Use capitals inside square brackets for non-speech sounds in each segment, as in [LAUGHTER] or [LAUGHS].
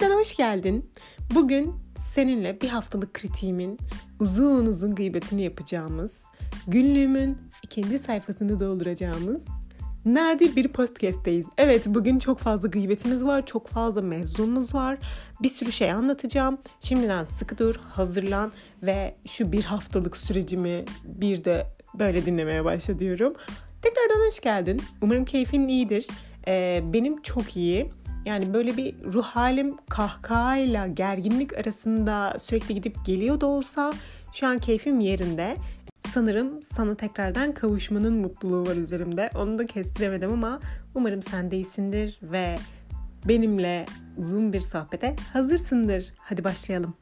Yeniden hoş geldin. Bugün seninle bir haftalık kritiğimin uzun uzun gıybetini yapacağımız, günlüğümün ikinci sayfasını dolduracağımız nadir bir podcast'teyiz. Evet bugün çok fazla gıybetimiz var, çok fazla mevzumuz var. Bir sürü şey anlatacağım. Şimdiden sıkı dur, hazırlan ve şu bir haftalık sürecimi bir de böyle dinlemeye başla diyorum. Tekrardan hoş geldin. Umarım keyfin iyidir. Ee, benim çok iyi. Yani böyle bir ruh halim kahkahayla gerginlik arasında sürekli gidip geliyor da olsa şu an keyfim yerinde. Sanırım sana tekrardan kavuşmanın mutluluğu var üzerimde. Onu da kestiremedim ama umarım sen de ve benimle uzun bir sohbete hazırsındır. Hadi başlayalım.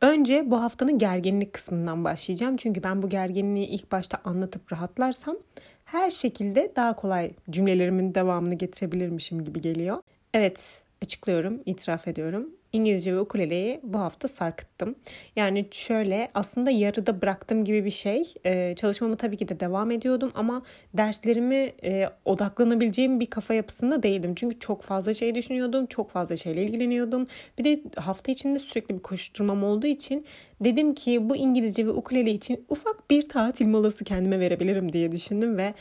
Önce bu haftanın gerginlik kısmından başlayacağım. Çünkü ben bu gerginliği ilk başta anlatıp rahatlarsam her şekilde daha kolay cümlelerimin devamını getirebilirmişim gibi geliyor. Evet, açıklıyorum, itiraf ediyorum. İngilizce ve ukuleleyi bu hafta sarkıttım. Yani şöyle aslında yarıda bıraktım gibi bir şey. Ee, çalışmamı tabii ki de devam ediyordum ama derslerimi e, odaklanabileceğim bir kafa yapısında değildim. Çünkü çok fazla şey düşünüyordum, çok fazla şeyle ilgileniyordum. Bir de hafta içinde sürekli bir koşturmam olduğu için dedim ki bu İngilizce ve ukulele için ufak bir tatil molası kendime verebilirim diye düşündüm ve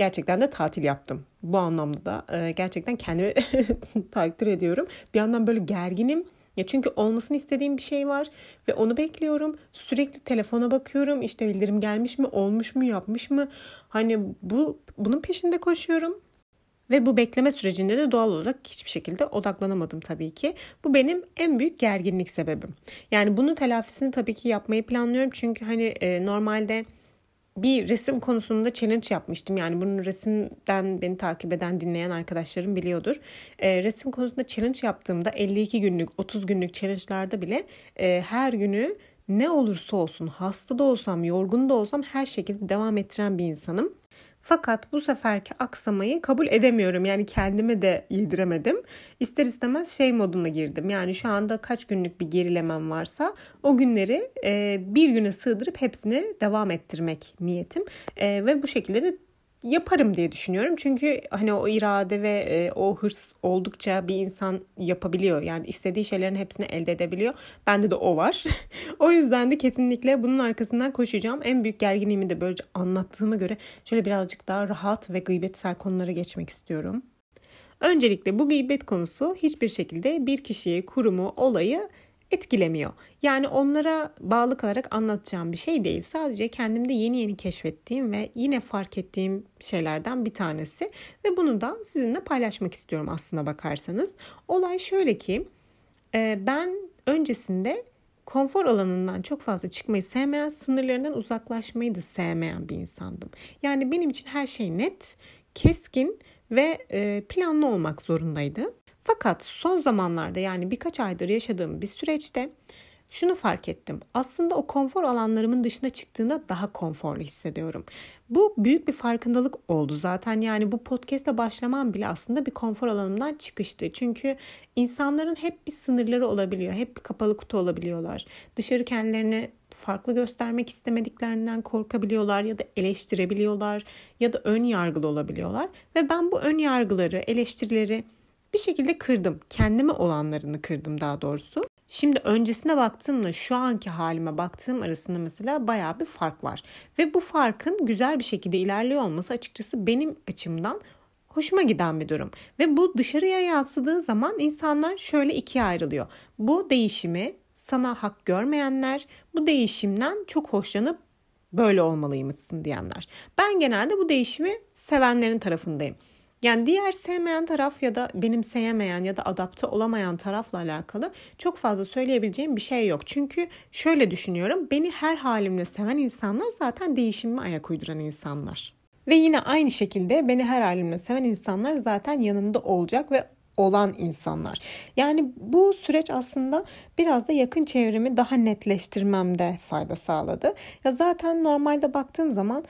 gerçekten de tatil yaptım. Bu anlamda da e, gerçekten kendimi [LAUGHS] takdir ediyorum. Bir yandan böyle gerginim. Ya çünkü olmasını istediğim bir şey var ve onu bekliyorum. Sürekli telefona bakıyorum. İşte bildirim gelmiş mi, olmuş mu, yapmış mı? Hani bu bunun peşinde koşuyorum. Ve bu bekleme sürecinde de doğal olarak hiçbir şekilde odaklanamadım tabii ki. Bu benim en büyük gerginlik sebebim. Yani bunun telafisini tabii ki yapmayı planlıyorum. Çünkü hani e, normalde bir resim konusunda challenge yapmıştım. Yani bunun resimden beni takip eden, dinleyen arkadaşlarım biliyordur. E, resim konusunda challenge yaptığımda 52 günlük, 30 günlük challenge'larda bile e, her günü ne olursa olsun, hasta da olsam, yorgun da olsam her şekilde devam ettiren bir insanım. Fakat bu seferki aksamayı kabul edemiyorum. Yani kendime de yediremedim. İster istemez şey moduna girdim. Yani şu anda kaç günlük bir gerilemem varsa o günleri e, bir güne sığdırıp hepsini devam ettirmek niyetim. E, ve bu şekilde de yaparım diye düşünüyorum. Çünkü hani o irade ve e, o hırs oldukça bir insan yapabiliyor. Yani istediği şeylerin hepsini elde edebiliyor. Bende de o var. [LAUGHS] o yüzden de kesinlikle bunun arkasından koşacağım. En büyük gerginliğimi de böylece anlattığıma göre şöyle birazcık daha rahat ve gıybetsel konulara geçmek istiyorum. Öncelikle bu gıybet konusu hiçbir şekilde bir kişiyi, kurumu, olayı etkilemiyor. Yani onlara bağlı kalarak anlatacağım bir şey değil. Sadece kendimde yeni yeni keşfettiğim ve yine fark ettiğim şeylerden bir tanesi ve bunu da sizinle paylaşmak istiyorum aslına bakarsanız. Olay şöyle ki e, ben öncesinde konfor alanından çok fazla çıkmayı sevmeyen, sınırlarından uzaklaşmayı da sevmeyen bir insandım. Yani benim için her şey net, keskin ve e, planlı olmak zorundaydı. Fakat son zamanlarda yani birkaç aydır yaşadığım bir süreçte şunu fark ettim. Aslında o konfor alanlarımın dışına çıktığında daha konforlu hissediyorum. Bu büyük bir farkındalık oldu zaten. Yani bu podcast'e başlamam bile aslında bir konfor alanımdan çıkıştı. Çünkü insanların hep bir sınırları olabiliyor. Hep bir kapalı kutu olabiliyorlar. Dışarı kendilerini farklı göstermek istemediklerinden korkabiliyorlar ya da eleştirebiliyorlar ya da ön yargılı olabiliyorlar. Ve ben bu ön yargıları, eleştirileri bir şekilde kırdım. Kendime olanlarını kırdım daha doğrusu. Şimdi öncesine baktığımla şu anki halime baktığım arasında mesela baya bir fark var. Ve bu farkın güzel bir şekilde ilerliyor olması açıkçası benim açımdan hoşuma giden bir durum. Ve bu dışarıya yansıdığı zaman insanlar şöyle ikiye ayrılıyor. Bu değişimi sana hak görmeyenler, bu değişimden çok hoşlanıp böyle olmalıymışsın diyenler. Ben genelde bu değişimi sevenlerin tarafındayım. Yani diğer sevmeyen taraf ya da benim sevmeyen ya da adapte olamayan tarafla alakalı çok fazla söyleyebileceğim bir şey yok. Çünkü şöyle düşünüyorum. Beni her halimle seven insanlar zaten değişimime ayak uyduran insanlar. Ve yine aynı şekilde beni her halimle seven insanlar zaten yanımda olacak ve olan insanlar. Yani bu süreç aslında biraz da yakın çevremi daha netleştirmemde fayda sağladı. Ya zaten normalde baktığım zaman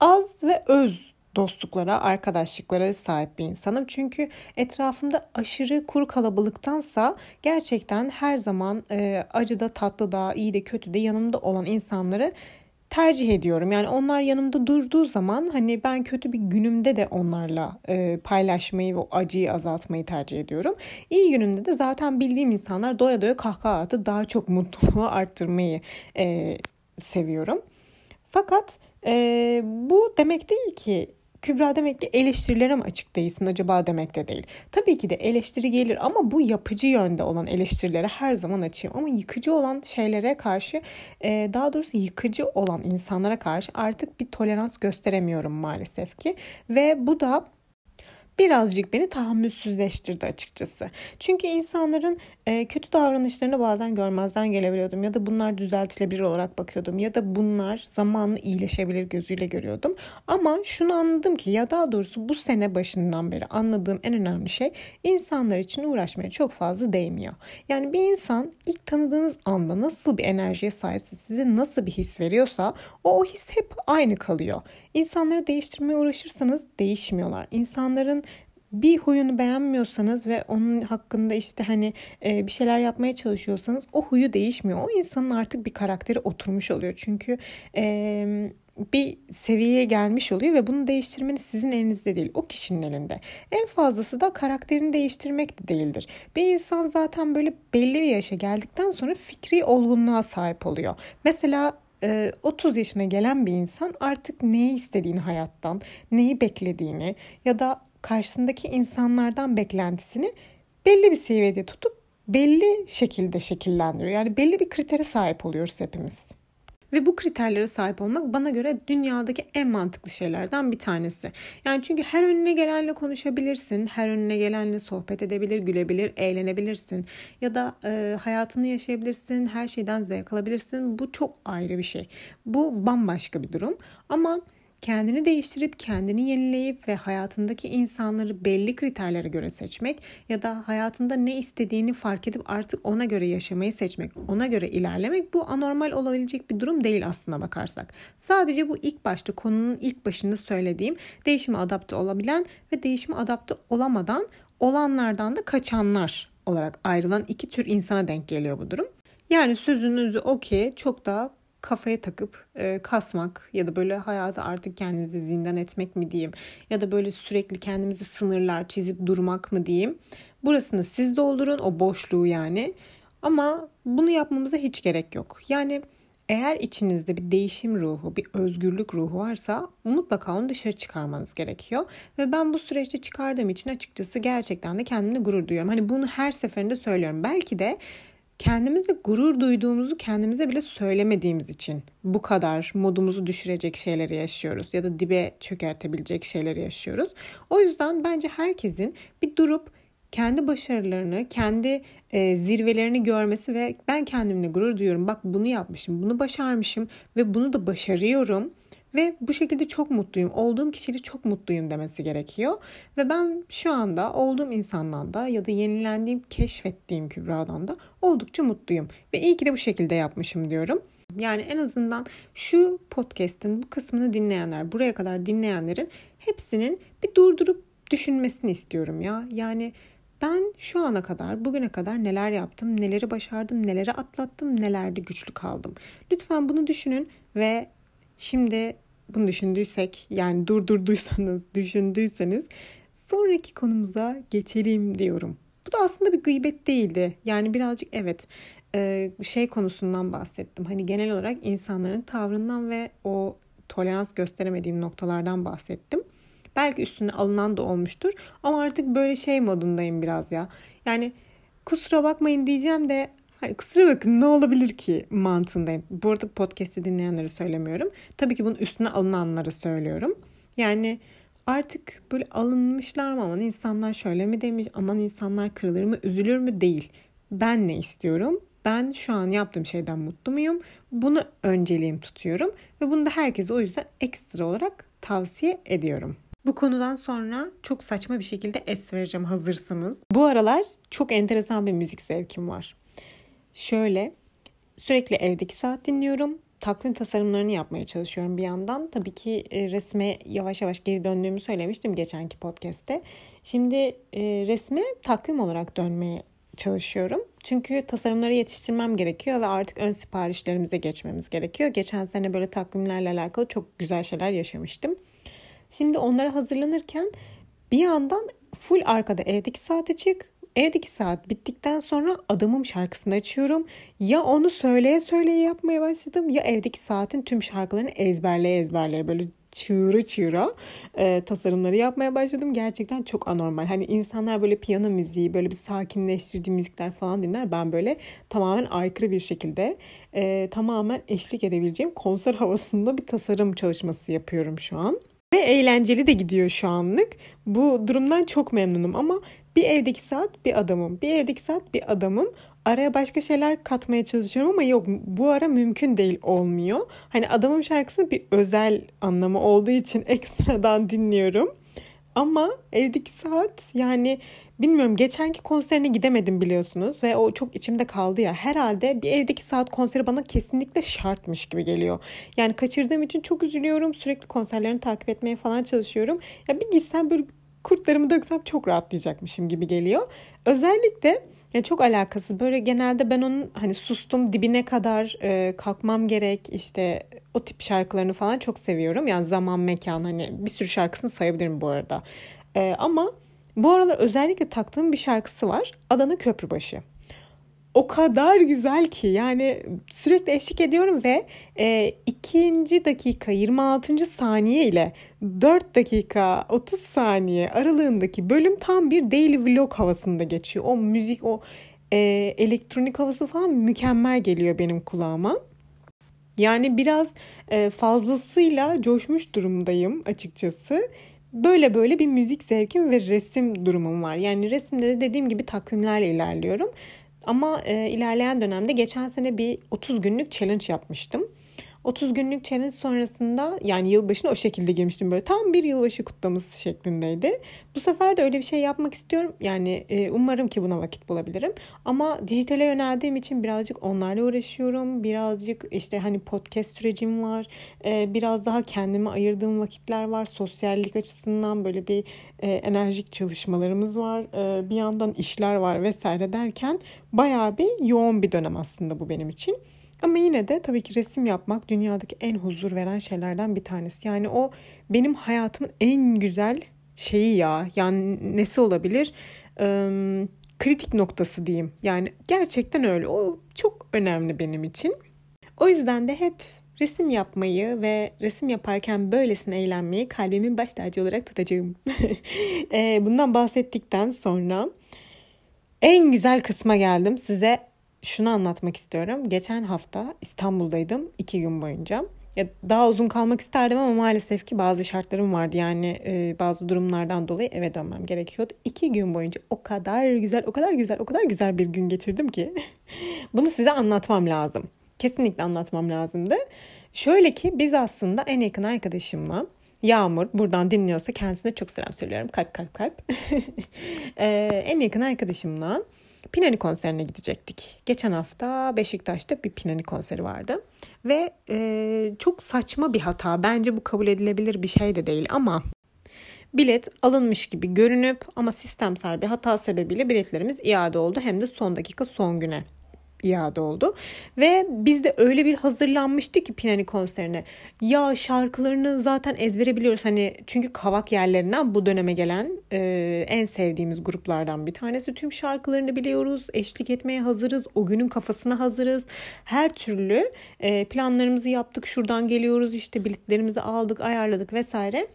az ve öz dostluklara, arkadaşlıklara sahip bir insanım. Çünkü etrafımda aşırı kuru kalabalıktansa gerçekten her zaman e, acıda tatlıda, iyi de kötü de yanımda olan insanları tercih ediyorum. Yani onlar yanımda durduğu zaman hani ben kötü bir günümde de onlarla e, paylaşmayı ve acıyı azaltmayı tercih ediyorum. İyi günümde de zaten bildiğim insanlar doya doya kahkaha atıp daha çok mutluluğu [LAUGHS] arttırmayı e, seviyorum. Fakat e, bu demek değil ki Kübra demek ki eleştirilere mi açık değilsin acaba demek de değil. Tabii ki de eleştiri gelir ama bu yapıcı yönde olan eleştirilere her zaman açayım. Ama yıkıcı olan şeylere karşı e, daha doğrusu yıkıcı olan insanlara karşı artık bir tolerans gösteremiyorum maalesef ki. Ve bu da birazcık beni tahammülsüzleştirdi açıkçası. Çünkü insanların e, kötü davranışlarını bazen görmezden gelebiliyordum ya da bunlar düzeltilebilir olarak bakıyordum ya da bunlar zamanla iyileşebilir gözüyle görüyordum. Ama şunu anladım ki ya daha doğrusu bu sene başından beri anladığım en önemli şey insanlar için uğraşmaya çok fazla değmiyor. Yani bir insan ilk tanıdığınız anda nasıl bir enerjiye sahipse size nasıl bir his veriyorsa o, o his hep aynı kalıyor. İnsanları değiştirmeye uğraşırsanız değişmiyorlar. İnsanların bir huyunu beğenmiyorsanız ve onun hakkında işte hani e, bir şeyler yapmaya çalışıyorsanız o huyu değişmiyor. O insanın artık bir karakteri oturmuş oluyor. Çünkü e, bir seviyeye gelmiş oluyor ve bunu değiştirmeniz sizin elinizde değil, o kişinin elinde. En fazlası da karakterini değiştirmek de değildir. Bir insan zaten böyle belli bir yaşa geldikten sonra fikri olgunluğa sahip oluyor. Mesela 30 e, yaşına gelen bir insan artık neyi istediğini hayattan, neyi beklediğini ya da karşısındaki insanlardan beklentisini belli bir seviyede tutup belli şekilde şekillendiriyor. Yani belli bir kritere sahip oluyoruz hepimiz. Ve bu kriterlere sahip olmak bana göre dünyadaki en mantıklı şeylerden bir tanesi. Yani çünkü her önüne gelenle konuşabilirsin, her önüne gelenle sohbet edebilir, gülebilir, eğlenebilirsin ya da e, hayatını yaşayabilirsin, her şeyden zevk alabilirsin. Bu çok ayrı bir şey. Bu bambaşka bir durum. Ama kendini değiştirip kendini yenileyip ve hayatındaki insanları belli kriterlere göre seçmek ya da hayatında ne istediğini fark edip artık ona göre yaşamayı seçmek, ona göre ilerlemek bu anormal olabilecek bir durum değil aslına bakarsak. Sadece bu ilk başta konunun ilk başında söylediğim değişime adapte olabilen ve değişime adapte olamadan olanlardan da kaçanlar olarak ayrılan iki tür insana denk geliyor bu durum. Yani sözünüzü okey çok daha kafaya takıp e, kasmak ya da böyle hayatı artık kendimizi zindan etmek mi diyeyim ya da böyle sürekli kendimizi sınırlar çizip durmak mı diyeyim. Burasını siz doldurun o boşluğu yani. Ama bunu yapmamıza hiç gerek yok. Yani eğer içinizde bir değişim ruhu, bir özgürlük ruhu varsa mutlaka onu dışarı çıkarmanız gerekiyor. Ve ben bu süreçte çıkardığım için açıkçası gerçekten de kendimle gurur duyuyorum. Hani bunu her seferinde söylüyorum. Belki de kendimizle gurur duyduğumuzu kendimize bile söylemediğimiz için bu kadar modumuzu düşürecek şeyleri yaşıyoruz ya da dibe çökertebilecek şeyleri yaşıyoruz. O yüzden bence herkesin bir durup kendi başarılarını, kendi e, zirvelerini görmesi ve ben kendimle gurur duyuyorum. Bak bunu yapmışım, bunu başarmışım ve bunu da başarıyorum ve bu şekilde çok mutluyum. Olduğum kişiyle çok mutluyum demesi gerekiyor. Ve ben şu anda olduğum insandan da ya da yenilendiğim, keşfettiğim Kübra'dan da oldukça mutluyum. Ve iyi ki de bu şekilde yapmışım diyorum. Yani en azından şu podcast'in bu kısmını dinleyenler, buraya kadar dinleyenlerin hepsinin bir durdurup düşünmesini istiyorum ya. Yani ben şu ana kadar, bugüne kadar neler yaptım, neleri başardım, neleri atlattım, nelerde güçlü kaldım. Lütfen bunu düşünün ve Şimdi bunu düşündüysek yani durdurduysanız, [LAUGHS] düşündüyseniz sonraki konumuza geçelim diyorum. Bu da aslında bir gıybet değildi. Yani birazcık evet e, şey konusundan bahsettim. Hani genel olarak insanların tavrından ve o tolerans gösteremediğim noktalardan bahsettim. Belki üstüne alınan da olmuştur. Ama artık böyle şey modundayım biraz ya. Yani kusura bakmayın diyeceğim de Hani kusura bakın ne olabilir ki mantığındayım. Bu arada podcast'i dinleyenleri söylemiyorum. Tabii ki bunun üstüne alınanları söylüyorum. Yani artık böyle alınmışlar mı aman insanlar şöyle mi demiş aman insanlar kırılır mı üzülür mü değil. Ben ne istiyorum? Ben şu an yaptığım şeyden mutlu muyum? Bunu önceliğim tutuyorum ve bunu da herkese o yüzden ekstra olarak tavsiye ediyorum. Bu konudan sonra çok saçma bir şekilde es vereceğim hazırsanız. Bu aralar çok enteresan bir müzik zevkim var. Şöyle sürekli evdeki saat dinliyorum. Takvim tasarımlarını yapmaya çalışıyorum bir yandan. Tabii ki e, resme yavaş yavaş geri döndüğümü söylemiştim geçenki podcast'te. Şimdi e, resme takvim olarak dönmeye çalışıyorum. Çünkü tasarımları yetiştirmem gerekiyor ve artık ön siparişlerimize geçmemiz gerekiyor. Geçen sene böyle takvimlerle alakalı çok güzel şeyler yaşamıştım. Şimdi onlara hazırlanırken bir yandan full arkada evdeki saat açık. Evdeki saat bittikten sonra adamım şarkısını açıyorum. Ya onu söyleye söyleye yapmaya başladım ya evdeki saatin tüm şarkılarını ezberleye ezberleye böyle çığıra çığıra e, tasarımları yapmaya başladım. Gerçekten çok anormal. Hani insanlar böyle piyano müziği, böyle bir sakinleştirici müzikler falan dinler. Ben böyle tamamen aykırı bir şekilde e, tamamen eşlik edebileceğim konser havasında bir tasarım çalışması yapıyorum şu an. Ve eğlenceli de gidiyor şu anlık. Bu durumdan çok memnunum ama bir evdeki saat bir adamım. Bir evdeki saat bir adamım. Araya başka şeyler katmaya çalışıyorum ama yok bu ara mümkün değil olmuyor. Hani adamım şarkısının bir özel anlamı olduğu için [LAUGHS] ekstradan dinliyorum. Ama evdeki saat yani bilmiyorum geçenki konserine gidemedim biliyorsunuz ve o çok içimde kaldı ya. Herhalde bir evdeki saat konseri bana kesinlikle şartmış gibi geliyor. Yani kaçırdığım için çok üzülüyorum. Sürekli konserlerini takip etmeye falan çalışıyorum. Ya bir gitsem böyle kurtlarımı döksem çok rahatlayacakmışım gibi geliyor. Özellikle yani çok alakası. Böyle genelde ben onun hani sustum dibine kadar e, kalkmam gerek işte o tip şarkılarını falan çok seviyorum. Yani zaman mekan hani bir sürü şarkısını sayabilirim bu arada. E, ama bu aralar özellikle taktığım bir şarkısı var. Adana Köprübaşı o kadar güzel ki yani sürekli eşlik ediyorum ve e, ikinci dakika 26. saniye ile 4 dakika 30 saniye aralığındaki bölüm tam bir daily vlog havasında geçiyor. O müzik o e, elektronik havası falan mükemmel geliyor benim kulağıma. Yani biraz e, fazlasıyla coşmuş durumdayım açıkçası. Böyle böyle bir müzik zevkim ve resim durumum var. Yani resimde de dediğim gibi takvimlerle ilerliyorum. Ama e, ilerleyen dönemde geçen sene bir 30 günlük challenge yapmıştım. 30 günlük challenge sonrasında yani yılbaşına o şekilde girmiştim böyle tam bir yılbaşı kutlaması şeklindeydi. Bu sefer de öyle bir şey yapmak istiyorum. Yani e, umarım ki buna vakit bulabilirim. Ama dijitale yöneldiğim için birazcık onlarla uğraşıyorum. Birazcık işte hani podcast sürecim var. E, biraz daha kendime ayırdığım vakitler var. Sosyallik açısından böyle bir e, enerjik çalışmalarımız var. E, bir yandan işler var vesaire derken bayağı bir yoğun bir dönem aslında bu benim için. Ama yine de tabii ki resim yapmak dünyadaki en huzur veren şeylerden bir tanesi. Yani o benim hayatımın en güzel şeyi ya. Yani nesi olabilir? Ee, kritik noktası diyeyim. Yani gerçekten öyle. O çok önemli benim için. O yüzden de hep resim yapmayı ve resim yaparken böylesine eğlenmeyi kalbimin baş tacı olarak tutacağım. [LAUGHS] Bundan bahsettikten sonra en güzel kısma geldim. Size şunu anlatmak istiyorum. Geçen hafta İstanbul'daydım iki gün boyunca. Ya daha uzun kalmak isterdim ama maalesef ki bazı şartlarım vardı. Yani e, bazı durumlardan dolayı eve dönmem gerekiyordu. İki gün boyunca o kadar güzel, o kadar güzel, o kadar güzel bir gün geçirdim ki. [LAUGHS] Bunu size anlatmam lazım. Kesinlikle anlatmam lazımdı. Şöyle ki biz aslında en yakın arkadaşımla Yağmur buradan dinliyorsa kendisine çok selam söylüyorum. Kalp kalp kalp. ee, [LAUGHS] en yakın arkadaşımla Pinani konserine gidecektik. Geçen hafta Beşiktaş'ta bir Pinani konseri vardı. Ve e, çok saçma bir hata. Bence bu kabul edilebilir bir şey de değil ama bilet alınmış gibi görünüp ama sistemsel bir hata sebebiyle biletlerimiz iade oldu. Hem de son dakika son güne iade oldu. Ve biz de öyle bir hazırlanmıştık ki Pinani konserine. Ya şarkılarını zaten ezbere biliyoruz. Hani çünkü kavak yerlerinden bu döneme gelen e, en sevdiğimiz gruplardan bir tanesi. Tüm şarkılarını biliyoruz. Eşlik etmeye hazırız. O günün kafasına hazırız. Her türlü e, planlarımızı yaptık. Şuradan geliyoruz işte biletlerimizi aldık, ayarladık vesaire.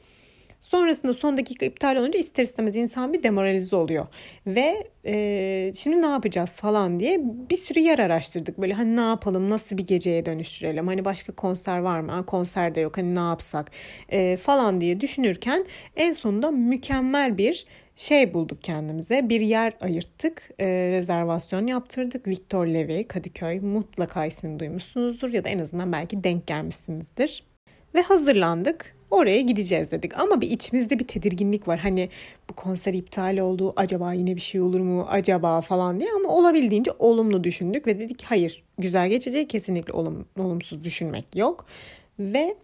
Sonrasında son dakika iptal olunca ister istemez insan bir demoralize oluyor. Ve e, şimdi ne yapacağız falan diye bir sürü yer araştırdık. Böyle hani ne yapalım, nasıl bir geceye dönüştürelim, hani başka konser var mı, ha, konser de yok, hani ne yapsak e, falan diye düşünürken en sonunda mükemmel bir şey bulduk kendimize. Bir yer ayırttık, e, rezervasyon yaptırdık. Victor Levy, Kadıköy mutlaka ismini duymuşsunuzdur ya da en azından belki denk gelmişsinizdir. Ve hazırlandık oraya gideceğiz dedik. Ama bir içimizde bir tedirginlik var. Hani bu konser iptal oldu. Acaba yine bir şey olur mu? Acaba falan diye. Ama olabildiğince olumlu düşündük ve dedik hayır güzel geçecek. Kesinlikle olum, olumsuz düşünmek yok. Ve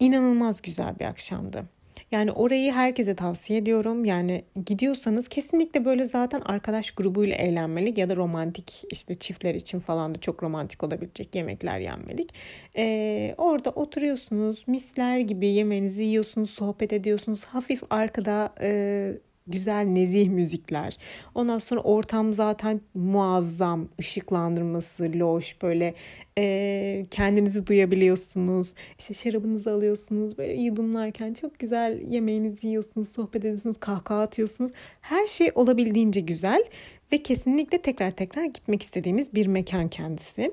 inanılmaz güzel bir akşamdı. Yani orayı herkese tavsiye ediyorum. Yani gidiyorsanız kesinlikle böyle zaten arkadaş grubuyla eğlenmelik ya da romantik işte çiftler için falan da çok romantik olabilecek yemekler yenmelik. Ee, orada oturuyorsunuz misler gibi yemeğinizi yiyorsunuz, sohbet ediyorsunuz. Hafif arkada e, güzel nezih müzikler. Ondan sonra ortam zaten muazzam. ışıklandırması, loş böyle e, kendinizi duyabiliyorsunuz. İşte şarabınızı alıyorsunuz. Böyle yudumlarken çok güzel yemeğinizi yiyorsunuz, sohbet ediyorsunuz, kahkaha atıyorsunuz. Her şey olabildiğince güzel ve kesinlikle tekrar tekrar gitmek istediğimiz bir mekan kendisi.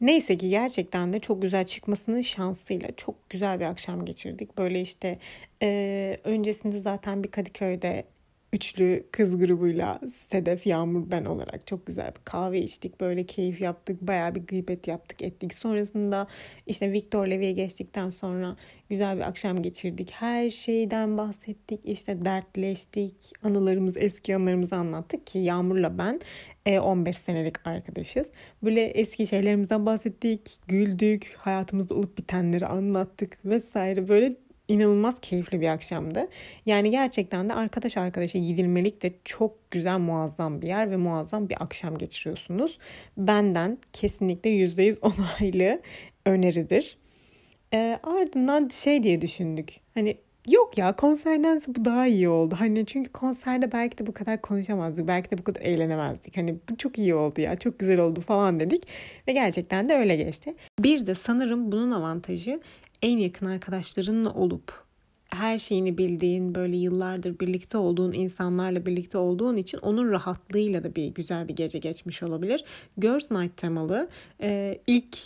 Neyse ki gerçekten de çok güzel çıkmasının şansıyla çok güzel bir akşam geçirdik. Böyle işte e, öncesinde zaten bir Kadıköy'de üçlü kız grubuyla Sedef, Yağmur, ben olarak çok güzel bir kahve içtik. Böyle keyif yaptık. Bayağı bir gıybet yaptık ettik. Sonrasında işte Victor Levy'ye geçtikten sonra güzel bir akşam geçirdik. Her şeyden bahsettik. İşte dertleştik. Anılarımız, eski anılarımızı anlattık ki Yağmur'la ben 15 e, senelik arkadaşız. Böyle eski şeylerimizden bahsettik, güldük, hayatımızda olup bitenleri anlattık vesaire. Böyle inanılmaz keyifli bir akşamdı. Yani gerçekten de arkadaş arkadaşa gidilmelik de çok güzel muazzam bir yer ve muazzam bir akşam geçiriyorsunuz. Benden kesinlikle %100 [LAUGHS] onaylı öneridir. E, ardından şey diye düşündük. Hani yok ya konserdense bu daha iyi oldu. Hani çünkü konserde belki de bu kadar konuşamazdık. Belki de bu kadar eğlenemezdik. Hani bu çok iyi oldu ya çok güzel oldu falan dedik. Ve gerçekten de öyle geçti. Bir de sanırım bunun avantajı en yakın arkadaşlarınla olup her şeyini bildiğin, böyle yıllardır birlikte olduğun insanlarla birlikte olduğun için onun rahatlığıyla da bir güzel bir gece geçmiş olabilir. Girls Night temalı e, ilk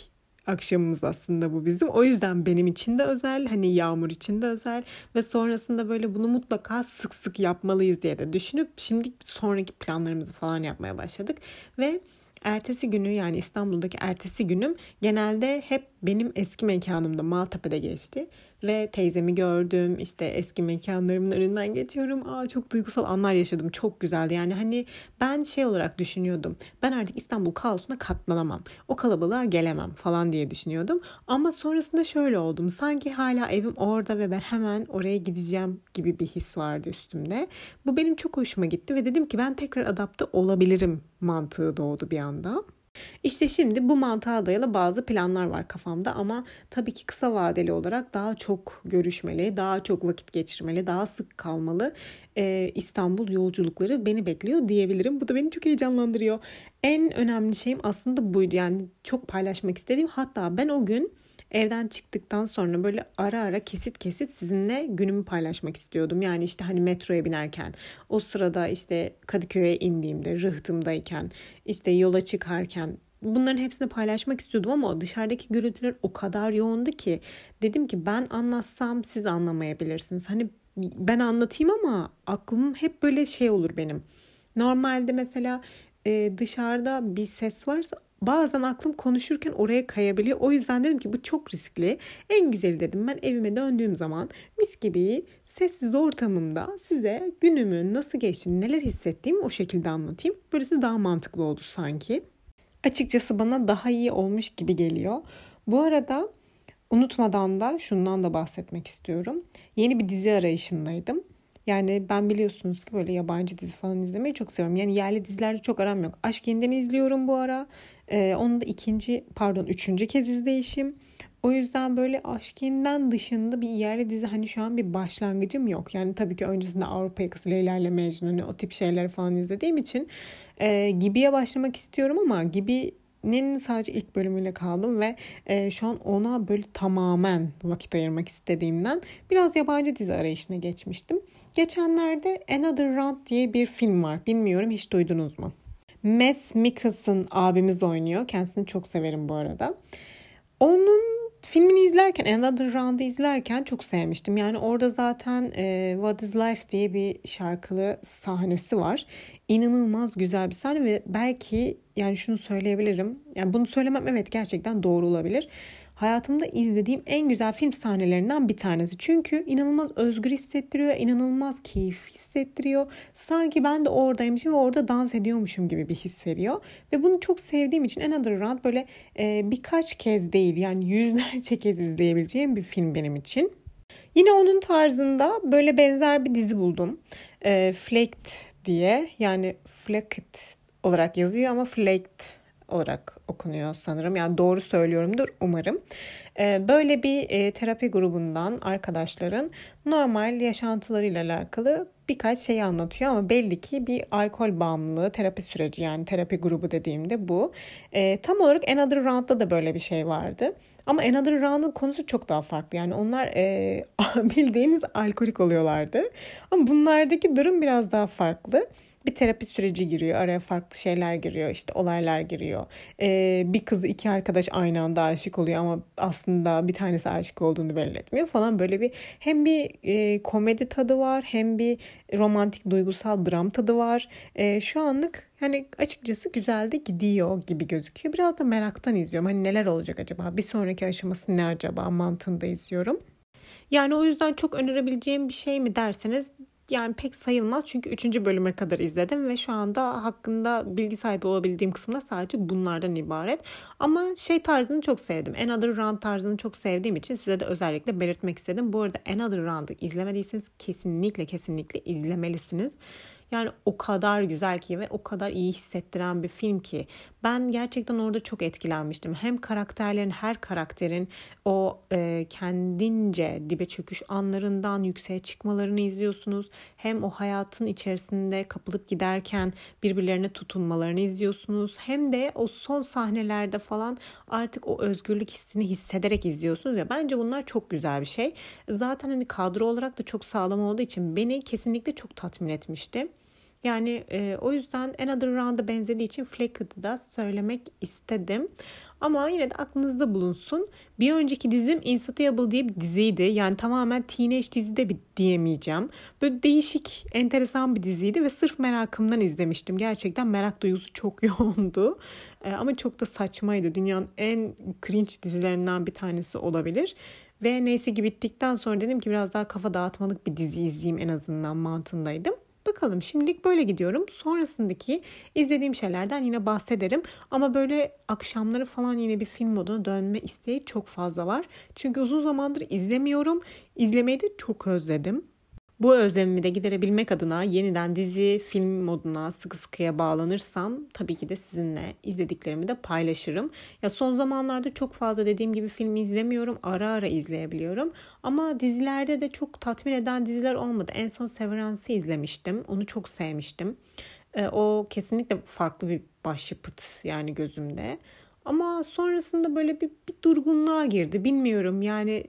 akşamımız aslında bu bizim. O yüzden benim için de özel, hani Yağmur için de özel ve sonrasında böyle bunu mutlaka sık sık yapmalıyız diye de düşünüp şimdi sonraki planlarımızı falan yapmaya başladık ve ertesi günü yani İstanbul'daki ertesi günüm genelde hep benim eski mekanımda Maltepe'de geçti ve teyzemi gördüm. işte eski mekanlarımın önünden geçiyorum. Aa çok duygusal anlar yaşadım. Çok güzeldi. Yani hani ben şey olarak düşünüyordum. Ben artık İstanbul kaosuna katlanamam. O kalabalığa gelemem falan diye düşünüyordum. Ama sonrasında şöyle oldum. Sanki hala evim orada ve ben hemen oraya gideceğim gibi bir his vardı üstümde. Bu benim çok hoşuma gitti ve dedim ki ben tekrar adapte olabilirim mantığı doğdu bir anda. İşte şimdi bu mantığa dayalı bazı planlar var kafamda ama tabii ki kısa vadeli olarak daha çok görüşmeli, daha çok vakit geçirmeli, daha sık kalmalı e, İstanbul yolculukları beni bekliyor diyebilirim. Bu da beni çok heyecanlandırıyor. En önemli şeyim aslında buydu yani çok paylaşmak istediğim hatta ben o gün evden çıktıktan sonra böyle ara ara kesit kesit sizinle günümü paylaşmak istiyordum. Yani işte hani metroya binerken, o sırada işte Kadıköy'e indiğimde, rıhtımdayken, işte yola çıkarken bunların hepsini paylaşmak istiyordum ama dışarıdaki gürültüler o kadar yoğundu ki dedim ki ben anlatsam siz anlamayabilirsiniz. Hani ben anlatayım ama aklım hep böyle şey olur benim. Normalde mesela dışarıda bir ses varsa bazen aklım konuşurken oraya kayabiliyor. O yüzden dedim ki bu çok riskli. En güzeli dedim ben evime döndüğüm zaman mis gibi sessiz ortamımda size günümün nasıl geçtiğini, neler hissettiğimi o şekilde anlatayım. Böylesi daha mantıklı oldu sanki. Açıkçası bana daha iyi olmuş gibi geliyor. Bu arada unutmadan da şundan da bahsetmek istiyorum. Yeni bir dizi arayışındaydım. Yani ben biliyorsunuz ki böyle yabancı dizi falan izlemeyi çok seviyorum. Yani yerli dizilerde çok aram yok. Aşk Yeniden izliyorum bu ara. Ee, onu da ikinci pardon üçüncü kez izleyişim. O yüzden böyle Aşkin'den dışında bir yerli dizi hani şu an bir başlangıcım yok. Yani tabii ki öncesinde Avrupa Yakası Leyla ile Mecnun hani o tip şeyler falan izlediğim için e, Gibi'ye başlamak istiyorum ama Gibi'nin sadece ilk bölümüyle kaldım ve e, şu an ona böyle tamamen vakit ayırmak istediğimden biraz yabancı dizi arayışına geçmiştim. Geçenlerde Another Round diye bir film var. Bilmiyorum hiç duydunuz mu? Mads Mikkelsen abimiz oynuyor. Kendisini çok severim bu arada. Onun filmini izlerken, Another Round'ı izlerken çok sevmiştim. Yani orada zaten e, What is Life diye bir şarkılı sahnesi var. İnanılmaz güzel bir sahne ve belki yani şunu söyleyebilirim. Yani bunu söylemem evet gerçekten doğru olabilir hayatımda izlediğim en güzel film sahnelerinden bir tanesi. Çünkü inanılmaz özgür hissettiriyor, inanılmaz keyif hissettiriyor. Sanki ben de oradaymışım ve orada dans ediyormuşum gibi bir his veriyor. Ve bunu çok sevdiğim için Another Round böyle e, birkaç kez değil yani yüzlerce [LAUGHS] kez izleyebileceğim bir film benim için. Yine onun tarzında böyle benzer bir dizi buldum. E, Flaked diye yani Flaked olarak yazıyor ama Flaked olarak okunuyor sanırım. Yani doğru söylüyorumdur umarım. Ee, böyle bir e, terapi grubundan arkadaşların normal yaşantılarıyla alakalı birkaç şeyi anlatıyor ama belli ki bir alkol bağımlılığı terapi süreci yani terapi grubu dediğimde bu. E, tam olarak Another Round'da da böyle bir şey vardı. Ama Another Round'ın konusu çok daha farklı. Yani onlar e, [LAUGHS] bildiğiniz alkolik oluyorlardı. Ama bunlardaki durum biraz daha farklı bir terapi süreci giriyor. Araya farklı şeyler giriyor. işte olaylar giriyor. Ee, bir kız iki arkadaş aynı anda aşık oluyor ama aslında bir tanesi aşık olduğunu belli etmiyor falan. Böyle bir hem bir e, komedi tadı var hem bir romantik duygusal dram tadı var. E, şu anlık yani açıkçası güzel de gidiyor gibi gözüküyor. Biraz da meraktan izliyorum. Hani neler olacak acaba? Bir sonraki aşaması ne acaba mantığında izliyorum. Yani o yüzden çok önerebileceğim bir şey mi derseniz yani pek sayılmaz çünkü 3. bölüme kadar izledim ve şu anda hakkında bilgi sahibi olabildiğim kısımda sadece bunlardan ibaret. Ama şey tarzını çok sevdim. Another Round tarzını çok sevdiğim için size de özellikle belirtmek istedim. Bu arada Another Round'ı izlemediyseniz kesinlikle kesinlikle izlemelisiniz. Yani o kadar güzel ki ve o kadar iyi hissettiren bir film ki ben gerçekten orada çok etkilenmiştim. Hem karakterlerin her karakterin o e, kendince dibe çöküş anlarından yükseğe çıkmalarını izliyorsunuz. Hem o hayatın içerisinde kapılıp giderken birbirlerine tutunmalarını izliyorsunuz. Hem de o son sahnelerde falan artık o özgürlük hissini hissederek izliyorsunuz ya. Bence bunlar çok güzel bir şey. Zaten hani kadro olarak da çok sağlam olduğu için beni kesinlikle çok tatmin etmişti. Yani e, o yüzden Another Round'a benzediği için Flacked'ı da söylemek istedim. Ama yine de aklınızda bulunsun. Bir önceki dizim Insatiable diye bir diziydi. Yani tamamen teenage dizi de bir diyemeyeceğim. Böyle değişik, enteresan bir diziydi ve sırf merakımdan izlemiştim. Gerçekten merak duygusu çok [LAUGHS] yoğundu. Ee, ama çok da saçmaydı. Dünyanın en cringe dizilerinden bir tanesi olabilir. Ve neyse ki bittikten sonra dedim ki biraz daha kafa dağıtmalık bir dizi izleyeyim en azından mantığındaydım. Bakalım şimdilik böyle gidiyorum. Sonrasındaki izlediğim şeylerden yine bahsederim. Ama böyle akşamları falan yine bir film moduna dönme isteği çok fazla var. Çünkü uzun zamandır izlemiyorum. İzlemeyi de çok özledim. Bu özlemimi de giderebilmek adına yeniden dizi, film moduna sıkı sıkıya bağlanırsam tabii ki de sizinle izlediklerimi de paylaşırım. Ya son zamanlarda çok fazla dediğim gibi film izlemiyorum. Ara ara izleyebiliyorum. Ama dizilerde de çok tatmin eden diziler olmadı. En son Severance'ı izlemiştim. Onu çok sevmiştim. E, o kesinlikle farklı bir başyapıt yani gözümde. Ama sonrasında böyle bir, bir durgunluğa girdi. Bilmiyorum yani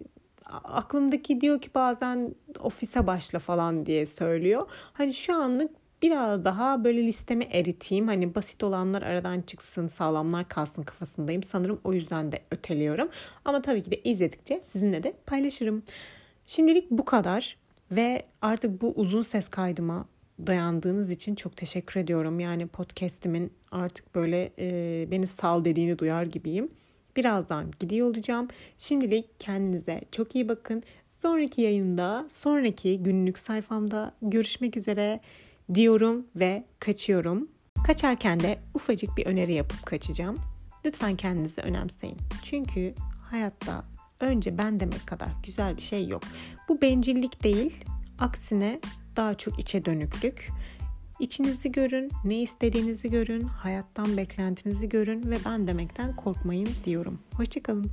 aklımdaki diyor ki bazen ofise başla falan diye söylüyor. Hani şu anlık biraz daha böyle listemi eriteyim. Hani basit olanlar aradan çıksın, sağlamlar kalsın kafasındayım. Sanırım o yüzden de öteliyorum. Ama tabii ki de izledikçe sizinle de paylaşırım. Şimdilik bu kadar ve artık bu uzun ses kaydıma dayandığınız için çok teşekkür ediyorum. Yani podcast'imin artık böyle e, beni sal dediğini duyar gibiyim. Birazdan gidiyor olacağım. Şimdilik kendinize çok iyi bakın. Sonraki yayında, sonraki günlük sayfamda görüşmek üzere diyorum ve kaçıyorum. Kaçarken de ufacık bir öneri yapıp kaçacağım. Lütfen kendinizi önemseyin. Çünkü hayatta önce ben demek kadar güzel bir şey yok. Bu bencillik değil, aksine daha çok içe dönüklük. İçinizi görün, ne istediğinizi görün, hayattan beklentinizi görün ve ben demekten korkmayın diyorum. Hoşçakalın.